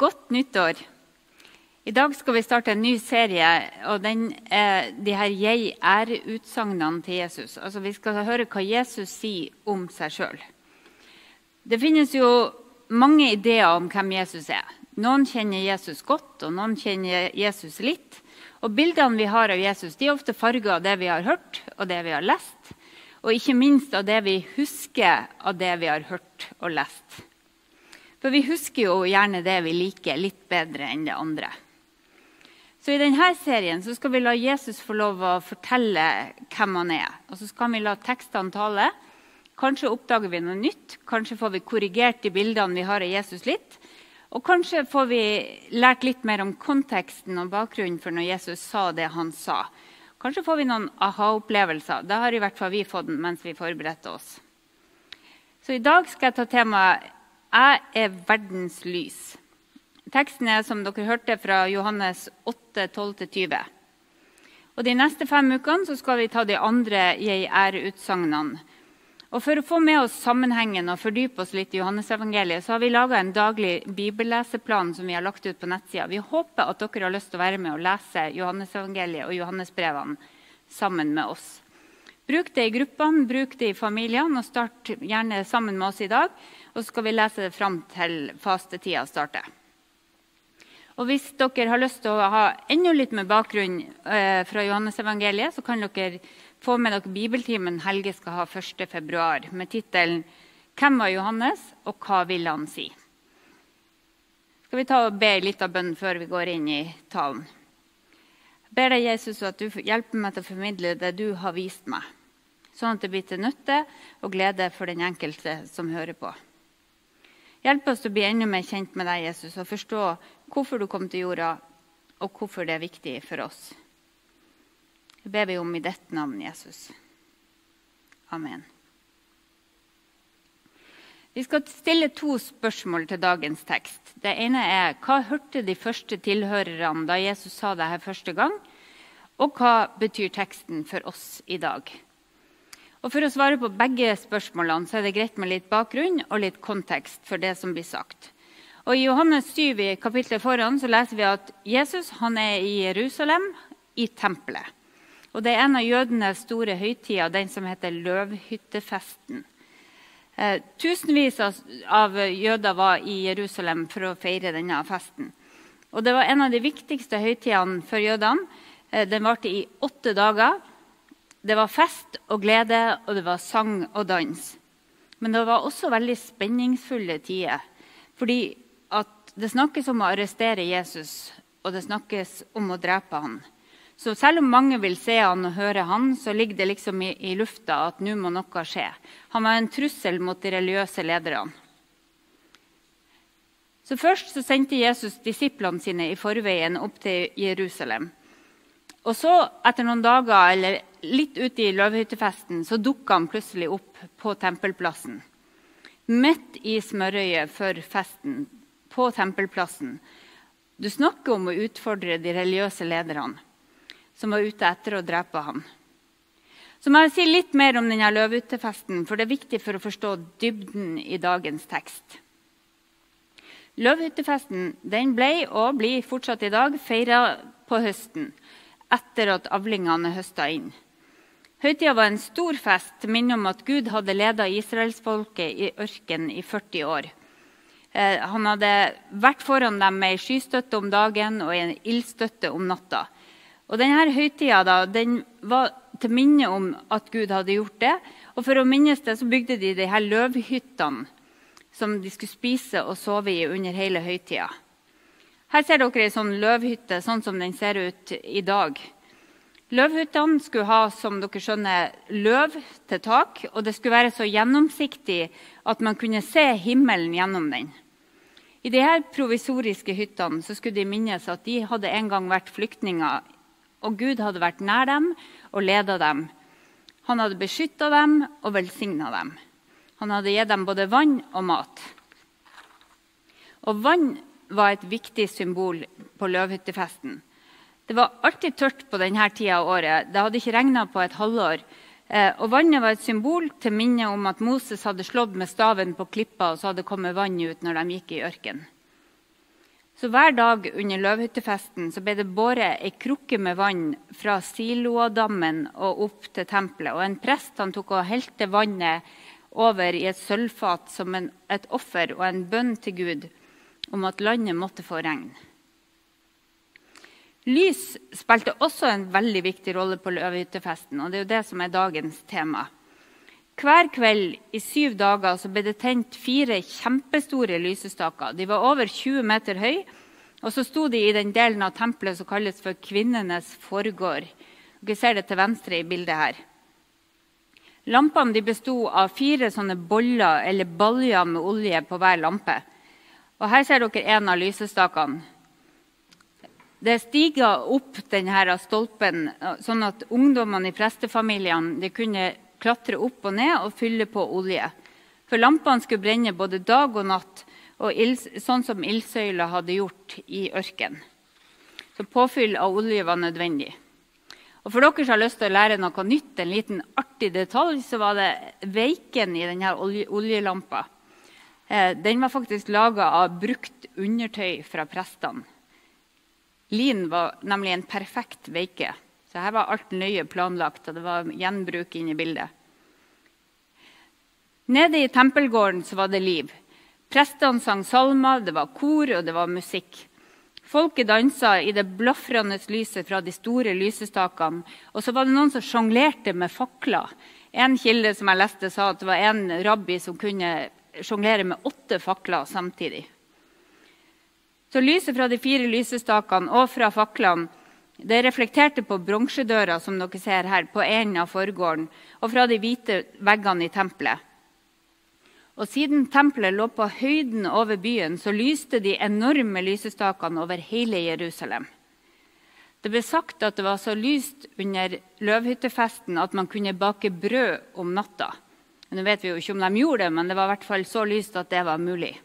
Godt nyttår. I dag skal vi starte en ny serie, og den er de her jeg-er-utsagnene til Jesus. Altså Vi skal høre hva Jesus sier om seg sjøl. Det finnes jo mange ideer om hvem Jesus er. Noen kjenner Jesus godt, og noen kjenner Jesus litt. Og Bildene vi har av Jesus, de er ofte farga av det vi har hørt og det vi har lest. Og ikke minst av det vi husker av det vi har hørt og lest. For vi husker jo gjerne det vi liker, litt bedre enn det andre. Så I denne serien skal vi la Jesus få lov å fortelle hvem han er. Og så skal vi la tekstene tale. Kanskje oppdager vi noe nytt. Kanskje får vi korrigert de bildene vi har av Jesus litt. Og kanskje får vi lært litt mer om konteksten og bakgrunnen for når Jesus sa det han sa. Kanskje får vi noen aha-opplevelser. Det har i hvert fall vi fått mens vi forberedte oss. Så i dag skal jeg ta temaet 'Jeg er verdens lys'. Teksten er som dere hørte fra Johannes 8, 12-20. Og De neste fem ukene skal vi ta de andre 'jeg er'-utsagnene. Og For å få med oss sammenhengen og fordype oss litt i Johannesevangeliet, så har vi laga en daglig bibelleseplan som vi har lagt ut på nettsida. Vi håper at dere har lyst til å være med og lese Johannesevangeliet og Johannesbrevene sammen med oss. Bruk det i gruppene, bruk det i familiene, og start gjerne sammen med oss i dag. Og så skal vi lese det fram til fastetida starter. Og Hvis dere har lyst til å ha enda litt med bakgrunn eh, fra Johannesevangeliet, så kan dere få med dere bibeltimen Helge skal ha 1.2. med tittelen 'Hvem var Johannes, og hva ville han si?' Skal vi ta og be litt av bønn før vi går inn i talen? Jeg ber deg, Jesus, at du hjelper meg til å formidle det du har vist meg, sånn at det blir til nytte og glede for den enkelte som hører på. Hjelp oss å bli enda mer kjent med deg, Jesus, og forstå hvorfor du kom til jorda, og hvorfor det er viktig for oss. Det ber vi om i dette navn, Jesus. Amen. Vi skal stille to spørsmål til dagens tekst. Det ene er hva hørte de første tilhørerne da Jesus sa det her første gang? Og hva betyr teksten for oss i dag? Og For å svare på begge spørsmålene så er det greit med litt bakgrunn og litt kontekst for det som blir sagt. Og I Johannes 7 i kapittelet foran så leser vi at Jesus han er i Jerusalem, i tempelet. Og Det er en av jødenes store høytider, den som heter løvhyttefesten. Eh, tusenvis av jøder var i Jerusalem for å feire denne festen. Og Det var en av de viktigste høytidene for jødene. Eh, den varte i åtte dager. Det var fest og glede, og det var sang og dans. Men det var også veldig spenningsfulle tider. Fordi det snakkes om å arrestere Jesus, og det snakkes om å drepe han. Så selv om mange vil se han og høre han, så ligger det liksom i, i lufta at nå må noe skje. Han var en trussel mot de religiøse lederne. Så Først så sendte Jesus disiplene sine i forveien opp til Jerusalem. Og så, etter noen dager eller litt ute i løvehyttefesten, så dukka han plutselig opp på tempelplassen. Midt i smørøyet for festen, på tempelplassen. Du snakker om å utfordre de religiøse lederne som var ute etter å drepe ham. Så må jeg si litt mer om denne løvehyttefesten, for det er viktig for å forstå dybden i dagens tekst. Løvhyttefesten ble og blir fortsatt i dag feira på høsten etter at avlingene høsta inn. Høytida var en stor fest til minne om at Gud hadde leda israelsfolket i ørkenen i 40 år. Eh, han hadde vært foran dem med ei skystøtte om dagen og en ildstøtte om natta. Og denne høytida den var til minne om at Gud hadde gjort det. Og for å minnes det så bygde de de her løvhyttene som de skulle spise og sove i under hele høytida. Her ser dere ei sånn løvhytte sånn som den ser ut i dag. Løvhyttene skulle ha som dere skjønner, løv til tak, og det skulle være så gjennomsiktig at man kunne se himmelen gjennom den. I de her provisoriske hyttene skulle de minnes at de hadde en gang vært flyktninger, og Gud hadde vært nær dem og leda dem. Han hadde beskytta dem og velsigna dem. Han hadde gitt dem både vann og mat. Og vann var et viktig symbol på løvhyttefesten. Det var alltid tørt på denne tida av året. Det hadde ikke regna på et halvår. Eh, og Vannet var et symbol til minne om at Moses hadde slått med staven på klippa, og så hadde det kommet vann ut når de gikk i ørkenen. Så Hver dag under løvhyttefesten ble det båret ei krukke med vann fra Siloadammen og opp til tempelet. Og En prest han tok og helte vannet over i et sølvfat som en, et offer og en bønn til Gud om at landet måtte få regn. Lys spilte også en veldig viktig rolle på løvehyttefesten, og det er jo det som er dagens tema. Hver kveld i syv dager ble det tent fire kjempestore lysestaker. De var over 20 meter høye, og så sto de i den delen av tempelet som kalles for kvinnenes forgård. Dere ser det til venstre i bildet her. Lampene besto av fire sånne boller eller baljer med olje på hver lampe. Og Her ser dere en av lysestakene. Det stiger opp denne stolpen, sånn at ungdommene i prestefamiliene kunne klatre opp og ned og fylle på olje. For lampene skulle brenne både dag og natt, og ild, sånn som ildsøyla hadde gjort i ørken. Så påfyll av olje var nødvendig. Og For dere som har lyst til å lære noe nytt, en liten artig detalj, så var det veiken i denne olje, oljelampa. Eh, den var faktisk laga av brukt undertøy fra prestene. Lin var nemlig en perfekt veike. Så her var alt nøye planlagt, og det var gjenbruk inne i bildet. Nede i tempelgården var det liv. Prestene sang salmer, det var kor og det var musikk. Folket dansa i det blafrende lyset fra de store lysestakene. Og så var det noen som sjonglerte med fakler. En kilde som jeg leste, sa at det var en rabbi som kunne sjonglere med åtte fakler samtidig. Så lyset fra de fire lysestakene og fra faklene det reflekterte på bronsedøra som dere ser her, på enden av forgården, og fra de hvite veggene i tempelet. Og Siden tempelet lå på høyden over byen, så lyste de enorme lysestakene over hele Jerusalem. Det ble sagt at det var så lyst under løvhyttefesten at man kunne bake brød om natta. Nå vet vi jo ikke om de gjorde det, men det var i hvert fall så lyst at det var mulig.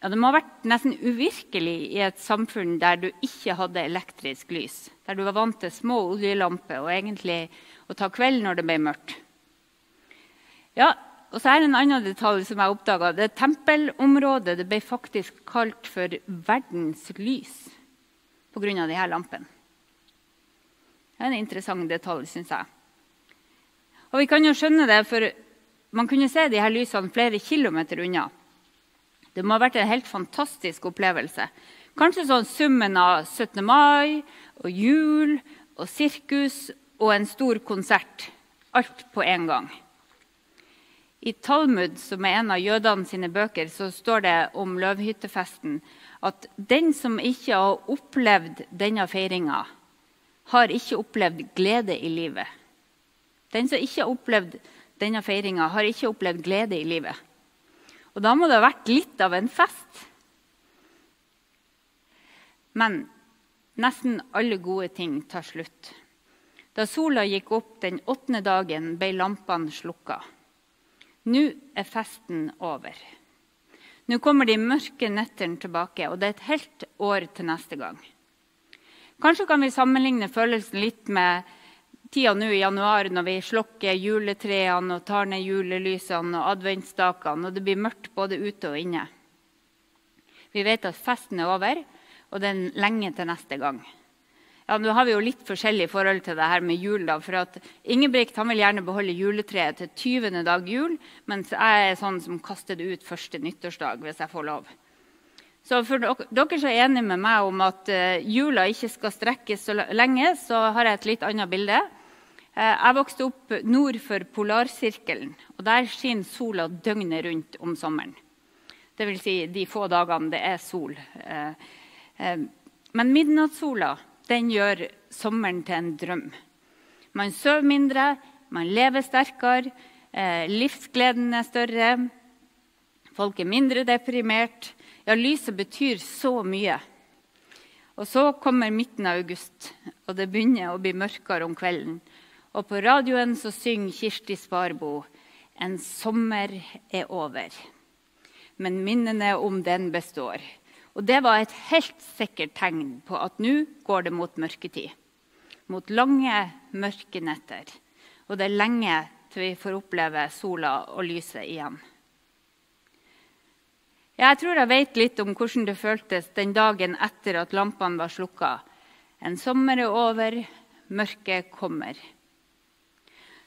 Ja, det må ha vært nesten uvirkelig i et samfunn der du ikke hadde elektrisk lys. Der du var vant til små oljelamper og egentlig å ta kveld når det ble mørkt. Ja, og så er det en annen detalj som jeg oppdaga. Det tempelområdet det ble faktisk kalt for verdens lys pga. disse lampene. Det er en interessant detalj, syns jeg. Og vi kan jo skjønne det, for man kunne se de her lysene flere kilometer unna. Det må ha vært en helt fantastisk opplevelse. Kanskje sånn summen av 17. mai og jul og sirkus og en stor konsert. Alt på en gang. I Talmud, som er en av jødene sine bøker, så står det om løvhyttefesten at den som ikke har opplevd denne feiringa, har ikke opplevd glede i livet. Den som ikke har opplevd denne feiringa, har ikke opplevd glede i livet. Og da må det ha vært litt av en fest. Men nesten alle gode ting tar slutt. Da sola gikk opp den åttende dagen, ble lampene slukka. Nå er festen over. Nå kommer de mørke nettene tilbake, og det er et helt år til neste gang. Kanskje kan vi sammenligne følelsen litt med tida nå i januar når vi slokker juletrærne og tar ned julelysene og adventsstakene, og det blir mørkt både ute og inne. Vi vet at festen er over, og det er lenge til neste gang. Ja, Nå har vi jo litt forskjellig forhold til det her med jul. da, for at Ingebrigt han vil gjerne beholde juletreet til 20. dag jul, mens jeg er sånn som kaster det ut første nyttårsdag hvis jeg får lov. Så for dere som er enige med meg om at uh, jula ikke skal strekkes så lenge, så har jeg et litt annet bilde. Eh, jeg vokste opp nord for polarsirkelen, og der skinner sola døgnet rundt om sommeren. Dvs. Si de få dagene det er sol. Eh, eh, men midnattssola den gjør sommeren til en drøm. Man sover mindre, man lever sterkere, livsgleden er større. Folk er mindre deprimert. Ja, lyset betyr så mye. Og så kommer midten av august, og det begynner å bli mørkere om kvelden. Og på radioen så synger Kirsti Sparbo 'En sommer er over'. Men minnene om den består. Og det var et helt sikkert tegn på at nå går det mot mørketid. Mot lange, mørke netter. Og det er lenge til vi får oppleve sola og lyset igjen. Jeg tror jeg vet litt om hvordan det føltes den dagen etter at lampene var slukka. En sommer er over, mørket kommer.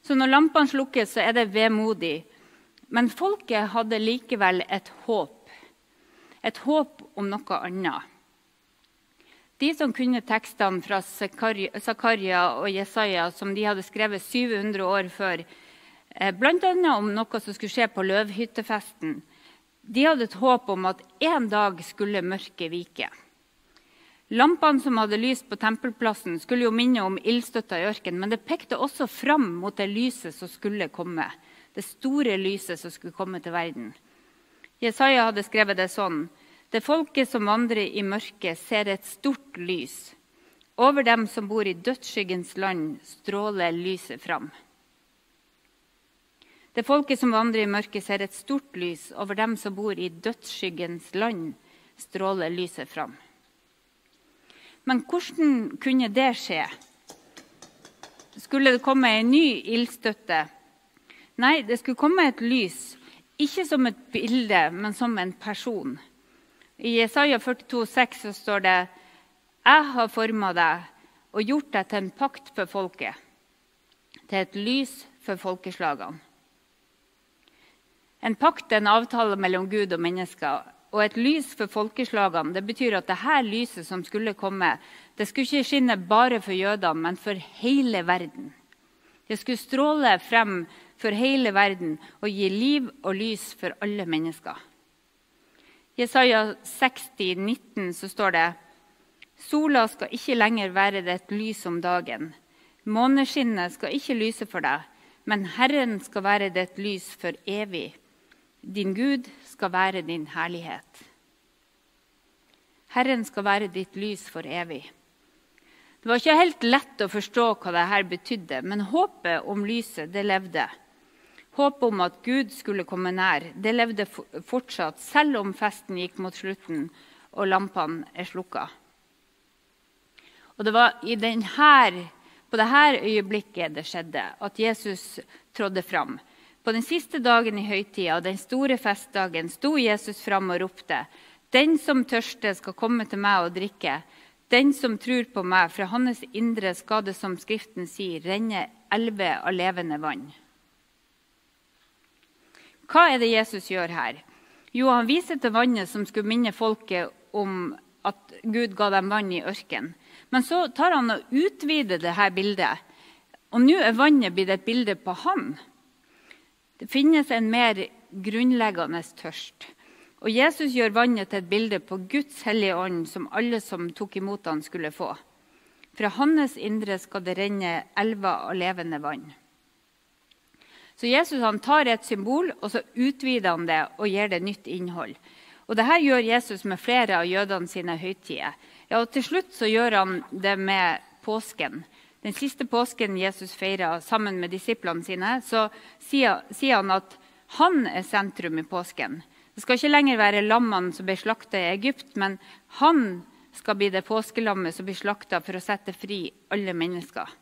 Så når lampene slukkes, så er det vemodig. Men folket hadde likevel et håp. Et håp om noe annet. De som kunne tekstene fra Zakaria og Jesaja, som de hadde skrevet 700 år før, eh, bl.a. om noe som skulle skje på løvhyttefesten, de hadde et håp om at en dag skulle mørket vike. Lampene som hadde lyst på tempelplassen, skulle jo minne om ildstøtta i ørkenen, men det pekte også fram mot det lyset som skulle komme. Det store lyset som skulle komme til verden. Jesaja hadde skrevet det sånn.: Det folket som vandrer i mørket, ser et stort lys. Over dem som bor i dødsskyggens land, stråler lyset fram. Det folket som vandrer i mørket, ser et stort lys. Over dem som bor i dødsskyggens land, stråler lyset fram. Men hvordan kunne det skje? Skulle det komme en ny ildstøtte? Nei, det skulle komme et lys. Ikke som et bilde, men som en person. I Jesaja 42, 42,6 så står det Jeg har forma deg og gjort deg til en pakt for folket, til et lys for folkeslagene. En pakt er en avtale mellom Gud og mennesker. Og et lys for folkeslagene det betyr at dette lyset som skulle komme, det skulle ikke skinne bare for jødene, men for hele verden. Det skulle stråle frem for hele verden og gi liv og lys for alle mennesker. I Jesaja 60, 19 så står det Sola skal ikke lenger være det et lys om dagen. Måneskinnet skal ikke lyse for deg, men Herren skal være det et lys for evig. Din Gud skal være din herlighet. Herren skal være ditt lys for evig. Det var ikke helt lett å forstå hva dette betydde, men håpet om lyset det levde. Håpet om at Gud skulle komme nær, det levde fortsatt, selv om festen gikk mot slutten og lampene er slukka. Og det var denne, på dette øyeblikket det skjedde, at Jesus trådde fram. På den siste dagen i høytida, den store festdagen, sto Jesus fram og ropte:" Den som tørster, skal komme til meg og drikke. Den som tror på meg, fra hans indre skal det, som Skriften sier, renne elver av levende vann. Hva er det Jesus gjør her? Jo, han viser til vannet som skulle minne folket om at Gud ga dem vann i ørkenen. Men så tar han og utvider dette bildet. Og nå er vannet blitt et bilde på han. Det finnes en mer grunnleggende tørst. Og Jesus gjør vannet til et bilde på Guds hellige ånd, som alle som tok imot han skulle få. Fra hans indre skal det renne elver av levende vann. Så Jesus tar et symbol og så utvider han det og gir det nytt innhold. Og Dette gjør Jesus med flere av jødene sine høytider. Ja, og til slutt så gjør han det med påsken. Den siste påsken Jesus feira sammen med disiplene sine, så sier, han at han er sentrum i påsken. Det skal ikke lenger være lammene som ble slakta i Egypt, men han skal bli det påskelammet som blir slakta for å sette fri alle mennesker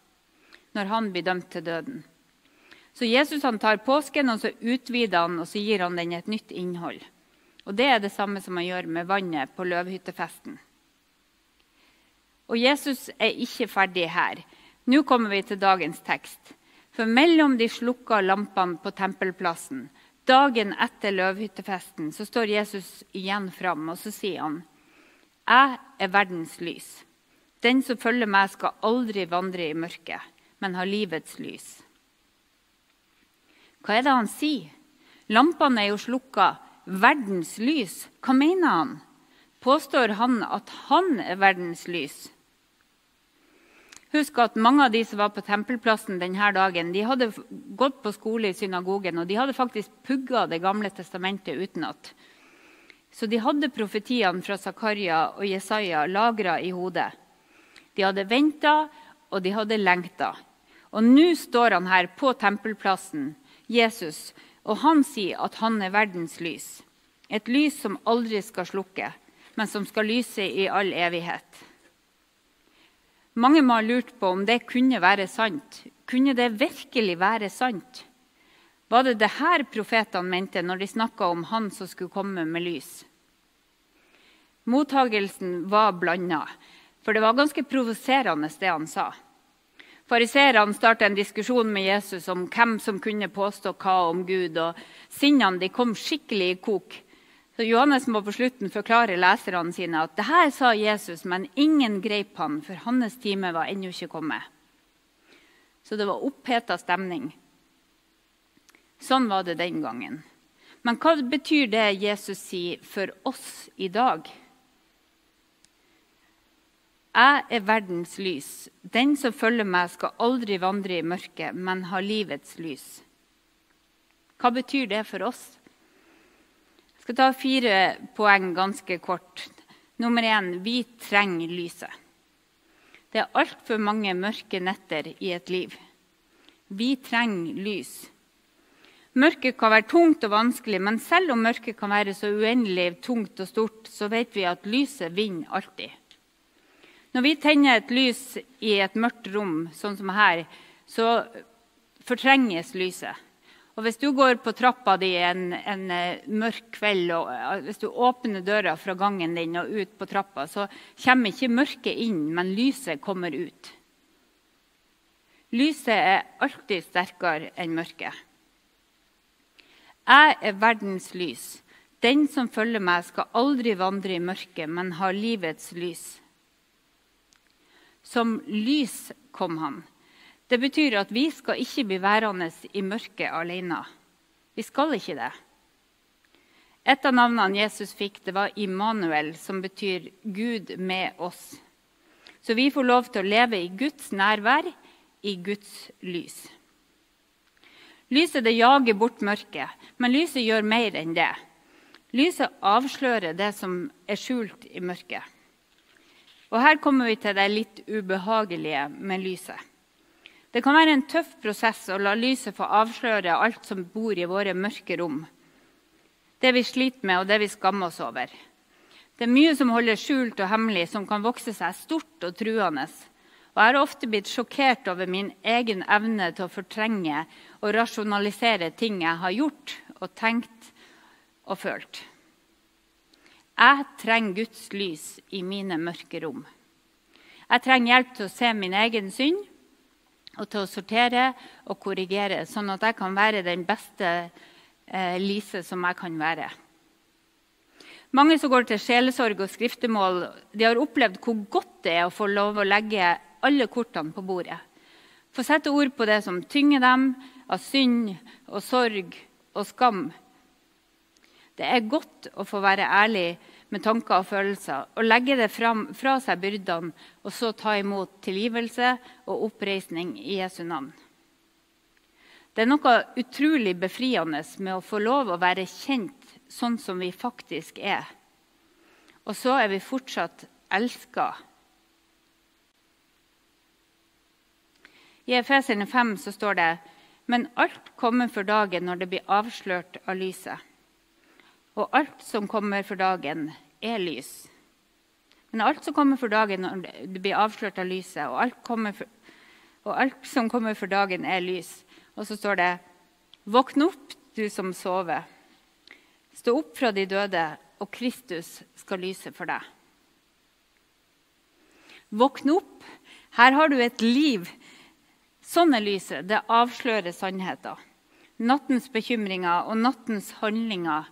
når han blir dømt til døden. Så Jesus han tar påsken og så utvider han og så gir han den et nytt innhold. Og Det er det samme som han gjør med vannet på løvhyttefesten. Og Jesus er ikke ferdig her. Nå kommer vi til dagens tekst. For mellom de slukka lampene på tempelplassen, dagen etter løvhyttefesten, så står Jesus igjen fram og så sier han, Jeg er verdens lys. Den som følger meg, skal aldri vandre i mørket, men ha livets lys. Hva er det han sier? Lampene er jo slukka. Verdens lys? Hva mener han? Påstår han at han er verdens lys? Husk at Mange av de som var på tempelplassen denne dagen, de hadde gått på skole i synagogen og de hadde faktisk pugga Det gamle testamentet utenat. Så de hadde profetiene fra Zakaria og Jesaja lagra i hodet. De hadde venta, og de hadde lengta. Og nå står han her på tempelplassen, Jesus, og han sier at han er verdens lys. Et lys som aldri skal slukke, men som skal lyse i all evighet. Mange må ha lurt på om det kunne være sant. Kunne det virkelig være sant? Var det det her profetene mente når de snakka om han som skulle komme med lys? Mottagelsen var blanda, for det var ganske provoserende, det han sa. Fariseerne starta en diskusjon med Jesus om hvem som kunne påstå hva om Gud. og Sinnene kom skikkelig i kok. Så Johannes må på slutten forklare leserne sine at det her sa Jesus, men ingen greip han, for hans time var ennå ikke kommet. Så det var oppheta stemning. Sånn var det den gangen. Men hva betyr det Jesus sier for oss i dag? Jeg er verdens lys. Den som følger meg, skal aldri vandre i mørket, men ha livets lys. Hva betyr det for oss? Skal ta fire poeng ganske kort. Nummer én vi trenger lyset. Det er altfor mange mørke netter i et liv. Vi trenger lys. Mørket kan være tungt og vanskelig, men selv om mørket kan være så uendelig tungt og stort, så vet vi at lyset vinner alltid. Når vi tenner et lys i et mørkt rom, sånn som her, så fortrenges lyset. Og Hvis du går på trappa di en, en uh, mørk kveld og uh, hvis du åpner døra fra gangen din og ut på trappa, så kommer ikke mørket inn, men lyset kommer ut. Lyset er alltid sterkere enn mørket. Jeg er verdens lys. Den som følger meg, skal aldri vandre i mørket, men ha livets lys. Som lys kom han. Det betyr at vi skal ikke bli værende i mørket alene. Vi skal ikke det. Et av navnene Jesus fikk, det var Immanuel, som betyr Gud med oss. Så vi får lov til å leve i Guds nærvær, i Guds lys. Lyset det jager bort mørket, men lyset gjør mer enn det. Lyset avslører det som er skjult i mørket. Og Her kommer vi til det litt ubehagelige med lyset. Det kan være en tøff prosess å la lyset få avsløre alt som bor i våre mørke rom. Det vi sliter med, og det vi skammer oss over. Det er mye som holder skjult og hemmelig, som kan vokse seg stort og truende. Og Jeg har ofte blitt sjokkert over min egen evne til å fortrenge og rasjonalisere ting jeg har gjort og tenkt og følt. Jeg trenger Guds lys i mine mørke rom. Jeg trenger hjelp til å se min egen synd og til å sortere og korrigere, sånn at jeg kan være den beste eh, Lise som jeg kan være. Mange som går til sjelesorg og skriftemål, de har opplevd hvor godt det er å få lov å legge alle kortene på bordet. Få sette ord på det som tynger dem av synd og sorg og skam. Det er godt å få være ærlig med tanker og følelser, og legge det fram, fra seg byrdene, og så ta imot tilgivelse og oppreisning i Jesu navn. Det er noe utrolig befriende med å få lov å være kjent sånn som vi faktisk er. Og så er vi fortsatt elska. I Efeserne 5 så står det men alt kommer for dagen når det blir avslørt av lyset. Og alt som kommer for dagen, er lys. Men alt som kommer for dagen når det blir avslørt av lyset, og alt, for, og alt som kommer for dagen, er lys. Og så står det Våkn opp, du som sover. Stå opp fra de døde, og Kristus skal lyse for deg. Våkn opp. Her har du et liv. Sånn er lyset. Det avslører sannheten. Nattens bekymringer og nattens handlinger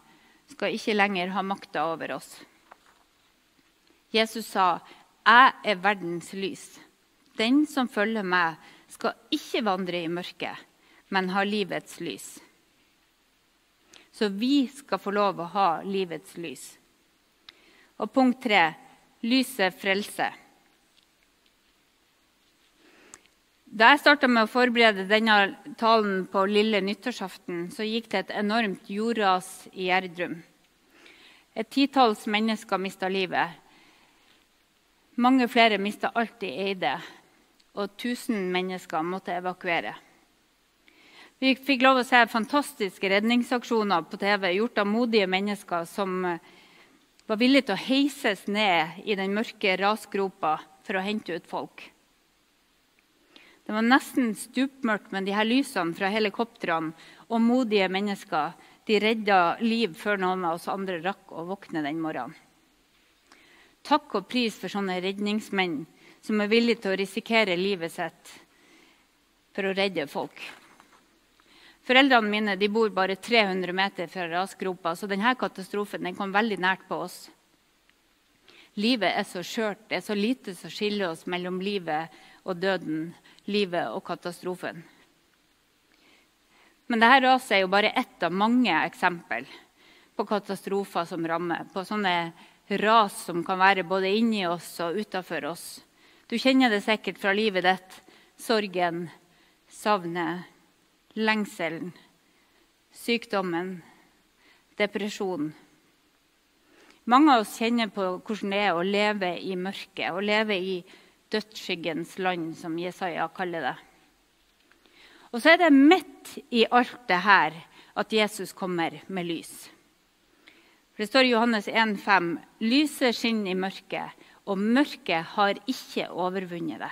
skal ikke lenger ha makta over oss. Jesus sa, 'Jeg er verdens lys'. Den som følger meg, skal ikke vandre i mørket, men ha livets lys. Så vi skal få lov å ha livets lys. Og punkt tre lyset frelser. Da jeg starta med å forberede denne talen på lille nyttårsaften, så gikk det et enormt jordras i Gjerdrum. Et titalls mennesker mista livet. Mange flere mista alt de eide, og 1000 mennesker måtte evakuere. Vi fikk lov å se fantastiske redningsaksjoner på TV gjort av modige mennesker som var villige til å heises ned i den mørke rasgropa for å hente ut folk. Det var nesten stupmørkt, men de her lysene fra helikoptrene og modige mennesker de redda liv før noen av oss andre rakk å våkne den morgenen. Takk og pris for sånne redningsmenn som er villige til å risikere livet sitt for å redde folk. Foreldrene mine bor bare 300 meter fra rasgropa, så denne katastrofen den kom veldig nært på oss. Livet er så skjørt. Det er så lite som skiller oss mellom livet og døden, livet og katastrofen. Men dette raset er jo bare ett av mange eksempel på katastrofer som rammer. På sånne ras som kan være både inni oss og utafor oss. Du kjenner det sikkert fra livet ditt. Sorgen, savnet, lengselen, sykdommen, depresjonen. Mange av oss kjenner på hvordan det er å leve i mørket, å leve i dødsskyggens land, som Jesaja kaller det. Og så er det midt i alt det her at Jesus kommer med lys. For Det står i Johannes 1,5.: Lyset skinner i mørket, og mørket har ikke overvunnet det.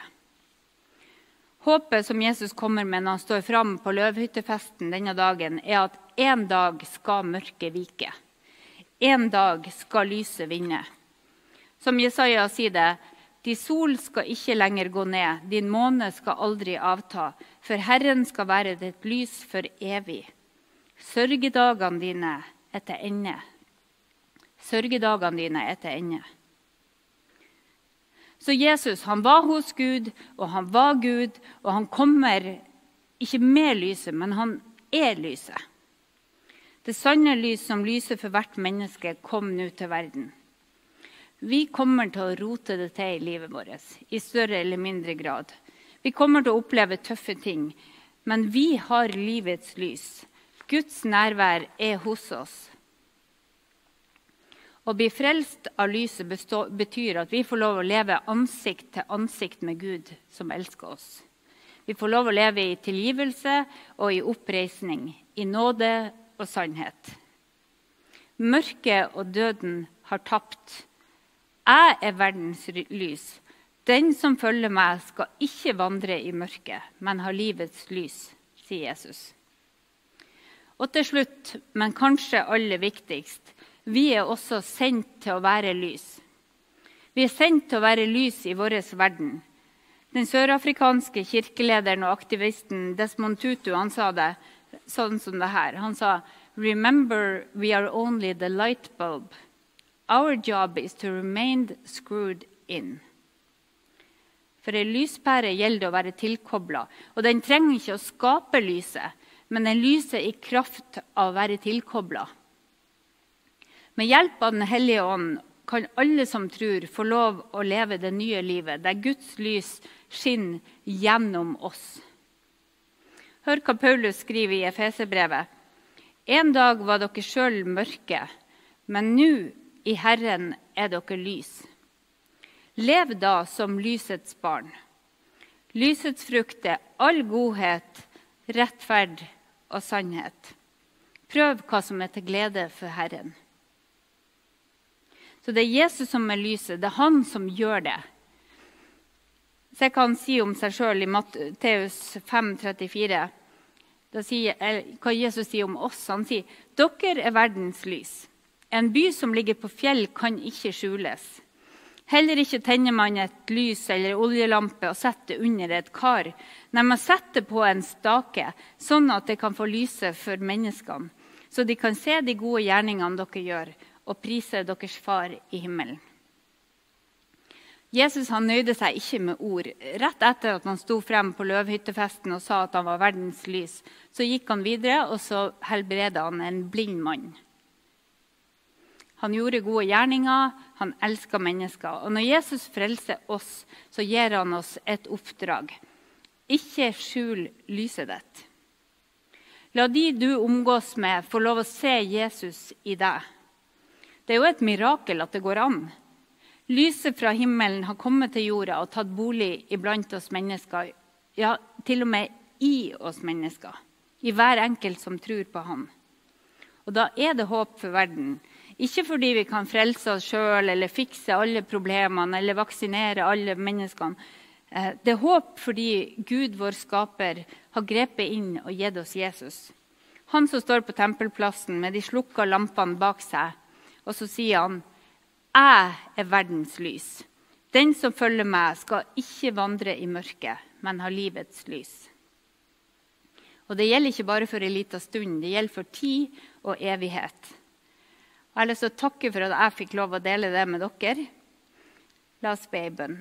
Håpet som Jesus kommer med når han står fram på løvhyttefesten denne dagen, er at en dag skal mørket vike. En dag skal lyset vinne. Som Jesaja sier det, de sol skal ikke lenger gå ned, din måne skal aldri avta, for Herren skal være ditt lys for evig. Sørgedagene dine er til ende. Sørgedagene dine er til ende. Så Jesus han var hos Gud, og han var Gud, og han kommer ikke med lyset, men han er lyset. Det sanne lys som lyser for hvert menneske, kom nå til verden. Vi kommer til å rote det til i livet vårt i større eller mindre grad. Vi kommer til å oppleve tøffe ting, men vi har livets lys. Guds nærvær er hos oss. Å bli frelst av lyset betyr at vi får lov å leve ansikt til ansikt med Gud, som elsker oss. Vi får lov å leve i tilgivelse og i oppreisning, i nåde og sannhet. Mørket og døden har tapt. Jeg er verdens lys. Den som følger meg, skal ikke vandre i mørket, men ha livets lys, sier Jesus. Og til slutt, men kanskje aller viktigst, vi er også sendt til å være lys. Vi er sendt til å være lys i vår verden. Den sørafrikanske kirkelederen og aktivisten Desmond Tutu han sa det sånn som det her. Han sa Remember, we are only the light bulb. Our job is to remain screwed in. For ei lyspære gjelder det å være tilkobla. Og den trenger ikke å skape lyset, men den lyser i kraft av å være tilkobla. Med hjelp av Den hellige ånd kan alle som tror, få lov å leve det nye livet, der Guds lys skinner gjennom oss. Hør hva Paulus skriver i Efeserbrevet. En dag var dere sjøl mørke, men nå i Herren er dere lys. Lev da som lysets barn. Lysets frukt er all godhet, rettferd og sannhet. Prøv hva som er til glede for Herren. Så det er Jesus som er lyset. Det er han som gjør det. Se hva han sier om seg sjøl i Matteus 5, 34. Da sier, hva Jesus sier om oss. Han sier dere er verdens lys. En by som ligger på fjell, kan ikke skjules. Heller ikke tenner man et lys eller oljelampe og setter det under et kar. Nei, man setter på en stake, sånn at det kan få lyse for menneskene, så de kan se de gode gjerningene dere gjør, og prise deres far i himmelen. Jesus han nøyde seg ikke med ord. Rett etter at han sto frem på løvhyttefesten og sa at han var verdens lys, så gikk han videre og så helbreda han en blind mann. Han gjorde gode gjerninger, han elska mennesker. Og når Jesus frelser oss, så gir han oss et oppdrag. Ikke skjul lyset ditt. La de du omgås med, få lov å se Jesus i deg. Det er jo et mirakel at det går an. Lyset fra himmelen har kommet til jorda og tatt bolig iblant oss mennesker. Ja, til og med i oss mennesker. I hver enkelt som tror på Han. Og da er det håp for verden. Ikke fordi vi kan frelse oss sjøl eller fikse alle problemene eller vaksinere alle menneskene. Eh, det er håp fordi Gud, vår skaper, har grepet inn og gitt oss Jesus. Han som står på tempelplassen med de slukka lampene bak seg og så sier han, Jeg er verdens lys. Den som følger meg, skal ikke vandre i mørket, men ha livets lys. Og Det gjelder ikke bare for en liten stund, det gjelder for tid og evighet. Jeg har lyst til å takke for at jeg fikk lov å dele det med dere. La oss be i bønn.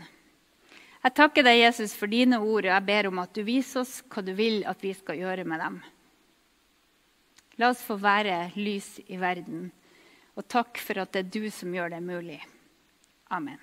Jeg takker deg, Jesus, for dine ord, og jeg ber om at du viser oss hva du vil at vi skal gjøre med dem. La oss få være lys i verden, og takk for at det er du som gjør det mulig. Amen.